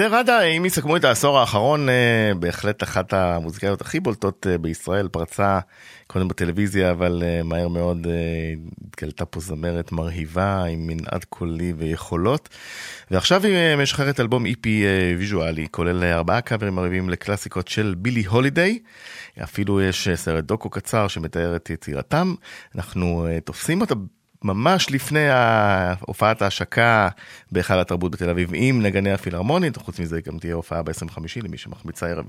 עדה, אם יסכמו את העשור האחרון, אה, בהחלט אחת המוזיקאיות הכי בולטות אה, בישראל, פרצה קודם בטלוויזיה, אבל אה, מהר מאוד התגלתה פה זמרת מרהיבה עם מנעד קולי ויכולות. ועכשיו היא משחררת אלבום EP ויזואלי, כולל ארבעה קאברים מרהיבים לקלאסיקות של בילי הולידיי. אפילו יש סרט דוקו קצר שמתאר את יצירתם. אנחנו תופסים אותה ממש לפני הופעת ההשקה בהיכל התרבות בתל אביב עם נגני הפילהרמונית, חוץ מזה גם תהיה הופעה ב-25 למי שמחמיץ הערב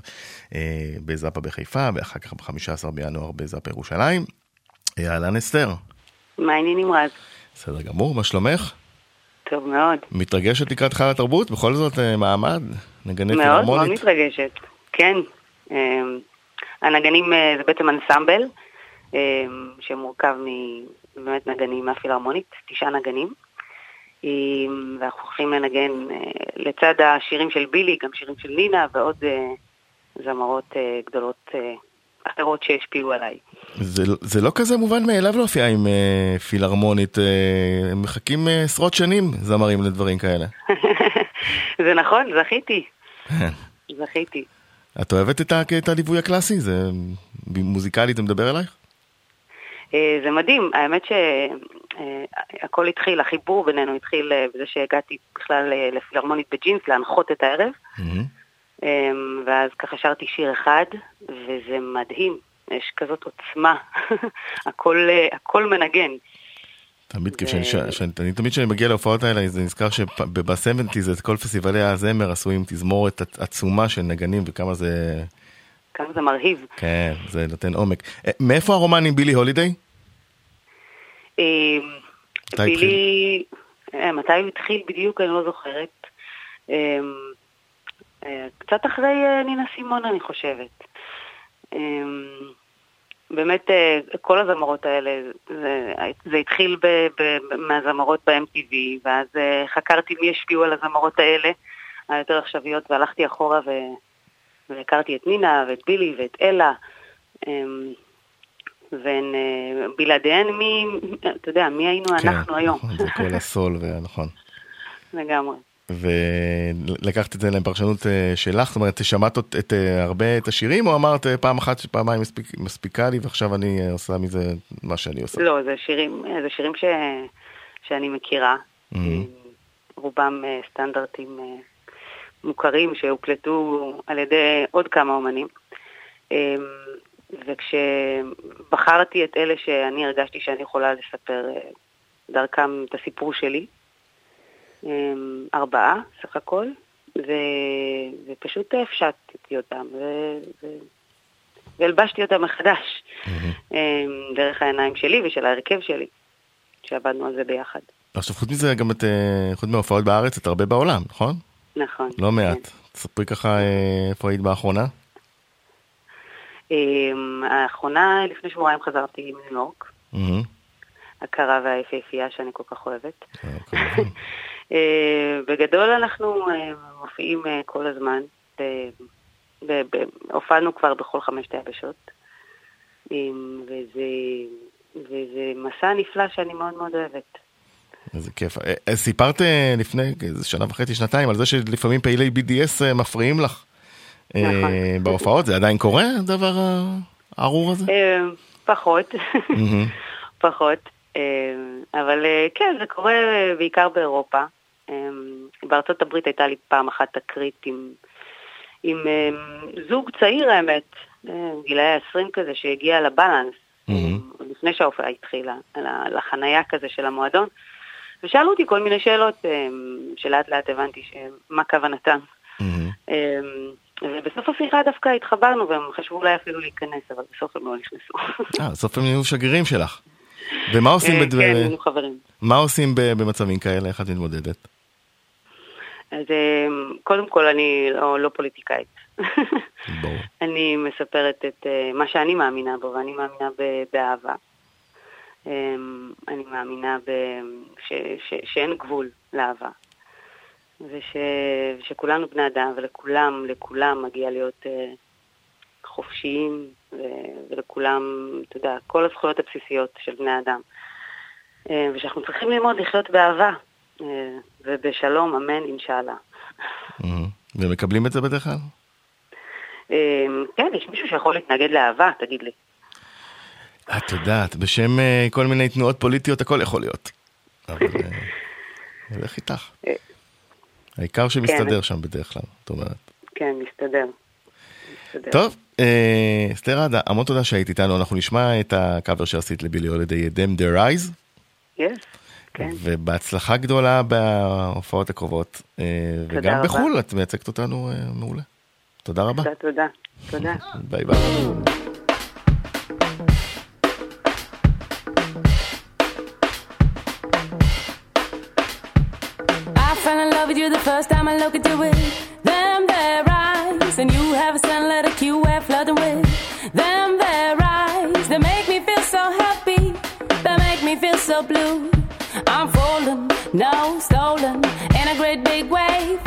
אה, בזאפה בחיפה, ואחר כך ב-15 בינואר בזאפה ירושלים. אהלן אסתר. מה העניינים רז? בסדר גמור, מה שלומך? טוב מאוד. מתרגשת לקראת היכל התרבות? בכל זאת אה, מעמד? נגני פילהרמונית? מאוד מאוד מתרגשת, כן. אה, הנגנים אה, זה בעצם אנסמבל. שמורכב מבאמת נגנים מהפילהרמונית, תשעה נגנים. ואנחנו הולכים לנגן אה, לצד השירים של בילי, גם שירים של נינה ועוד אה, זמרות אה, גדולות אחרות שהשפיעו עליי. זה, זה לא כזה מובן מאליו להופיע עם אה, פילהרמונית, אה, מחכים עשרות שנים זמרים לדברים כאלה. זה נכון, זכיתי. זכיתי. את אוהבת את, את הליווי הקלאסי? זה מוזיקלית זה מדבר אלייך? אה, זה מדהים, האמת שהכל התחיל, החיבור בינינו התחיל אה, בזה שהגעתי בכלל אה, לפילהרמונית בג'ינס להנחות את הערב, ואז ככה שרתי שיר אחד, וזה מדהים, יש כזאת עוצמה, הכל, הכל מנגן. תמיד תמיד כשאני מגיע להופעות האלה, זה נזכר שב-70's את כל פסטיבלי הזמר עשו עם תזמורת עצומה של נגנים וכמה זה... כמה זה מרהיב. כן, זה נותן עומק. מאיפה הרומן עם בילי הולידיי? אמ, בילי, אה, מתי הוא התחיל בדיוק, אני לא זוכרת. אמ, אה, קצת אחרי אה, נינה סימון, אני חושבת. אמ, באמת, כל הזמרות האלה, זה, זה התחיל ב, ב, מהזמרות ב-MTV, ואז חקרתי מי השפיעו על הזמרות האלה, היותר עכשוויות, והלכתי אחורה ו, והכרתי את נינה ואת בילי ואת אלה. והן אה, בלעדיהן מי, אתה יודע, מי היינו כן, אנחנו היום. נכון, זה כל הסול, ונכון. לגמרי. ולקחת את זה לפרשנות אה, שלך, זאת אומרת, שמעת את, את, אה, הרבה את השירים, או אמרת פעם אחת שפעמיים מספיק, מספיקה לי, ועכשיו אני עושה מזה מה שאני עושה? לא, זה שירים, זה שירים ש, שאני מכירה, mm-hmm. רובם סטנדרטים מוכרים שהוקלטו על ידי עוד כמה אומנים. וכשבחרתי את אלה שאני הרגשתי שאני יכולה לספר אה, דרכם את הסיפור שלי, אמ, ארבעה סך הכל, ו... ופשוט הפשטתי אותם, ו... ו... והלבשתי אותם מחדש, mm-hmm. דרך העיניים שלי ושל ההרכב שלי, שעבדנו על זה ביחד. עכשיו חוץ מזה גם את, אה, חוץ מההופעות בארץ, את הרבה בעולם, נכון? נכון. לא מעט. כן. תספרי ככה איפה היית באחרונה. אמ, האחרונה, לפני שבועיים חזרתי מניו יורק. הקרה והיפהפייה שאני כל כך אוהבת. אה, אה, בגדול אנחנו אה, מופיעים כל הזמן, הופענו כבר בכל חמשת היבשות, אמ, וזה, וזה מסע נפלא שאני מאוד מאוד אוהבת. איזה כיף. סיפרת לפני שנה וחצי, שנתיים, על זה שלפעמים פעילי BDS מפריעים לך. נכון. אה, בהופעות? זה עדיין קורה, הדבר הארור הזה? אה, פחות, פחות. אה, אבל כן, זה קורה בעיקר באירופה. בארצות הברית הייתה לי פעם אחת תקרית עם, עם זוג צעיר האמת, גילאי ה-20 כזה, שהגיע לבלנס, לפני שההופעה התחילה, לחנייה כזה של המועדון, ושאלו אותי כל מיני שאלות שלאט לאט הבנתי מה כוונתם. ובסוף השיחה דווקא התחברנו והם חשבו אולי אפילו להיכנס, אבל בסוף הם לא נכנסו. אה, בסוף הם נהיו שגרירים שלך. ומה עושים, אה, כן, היינו חברים. מה עושים במצבים כאלה? איך את מתמודדת? אז אה, קודם כל אני לא, לא פוליטיקאית. אני מספרת את אה, מה שאני מאמינה בו, ואני מאמינה באהבה. אני מאמינה שאין גבול לאהבה. וש, ושכולנו בני אדם, ולכולם, לכולם מגיע להיות uh, חופשיים, ו, ולכולם, אתה יודע, כל הזכויות הבסיסיות של בני אדם. Uh, ושאנחנו צריכים ללמוד לחיות באהבה, uh, ובשלום, אמן, אינשאללה. ומקבלים את זה בדרך כלל? כן, יש מישהו שיכול להתנגד לאהבה, תגיד לי. את יודעת, בשם כל מיני תנועות פוליטיות הכל יכול להיות. אבל הולך איתך. אה, העיקר שמסתדר כן. שם בדרך כלל, את אומרת. כן, מסתדר. טוב, אסתר עדה, המון תודה שהיית איתנו, אנחנו נשמע את הקאבר שעשית לבילי הולדי, Them Their Eyes. כן. ובהצלחה גדולה בהופעות הקרובות. וגם בחו"ל, את מייצגת אותנו מעולה. תודה רבה. תודה, תודה. תודה. ביי at you the first time I look at you with them their eyes, and you have a sun letter Q where flooding with them their eyes. They make me feel so happy, they make me feel so blue. I'm falling, no stolen, in a great big wave.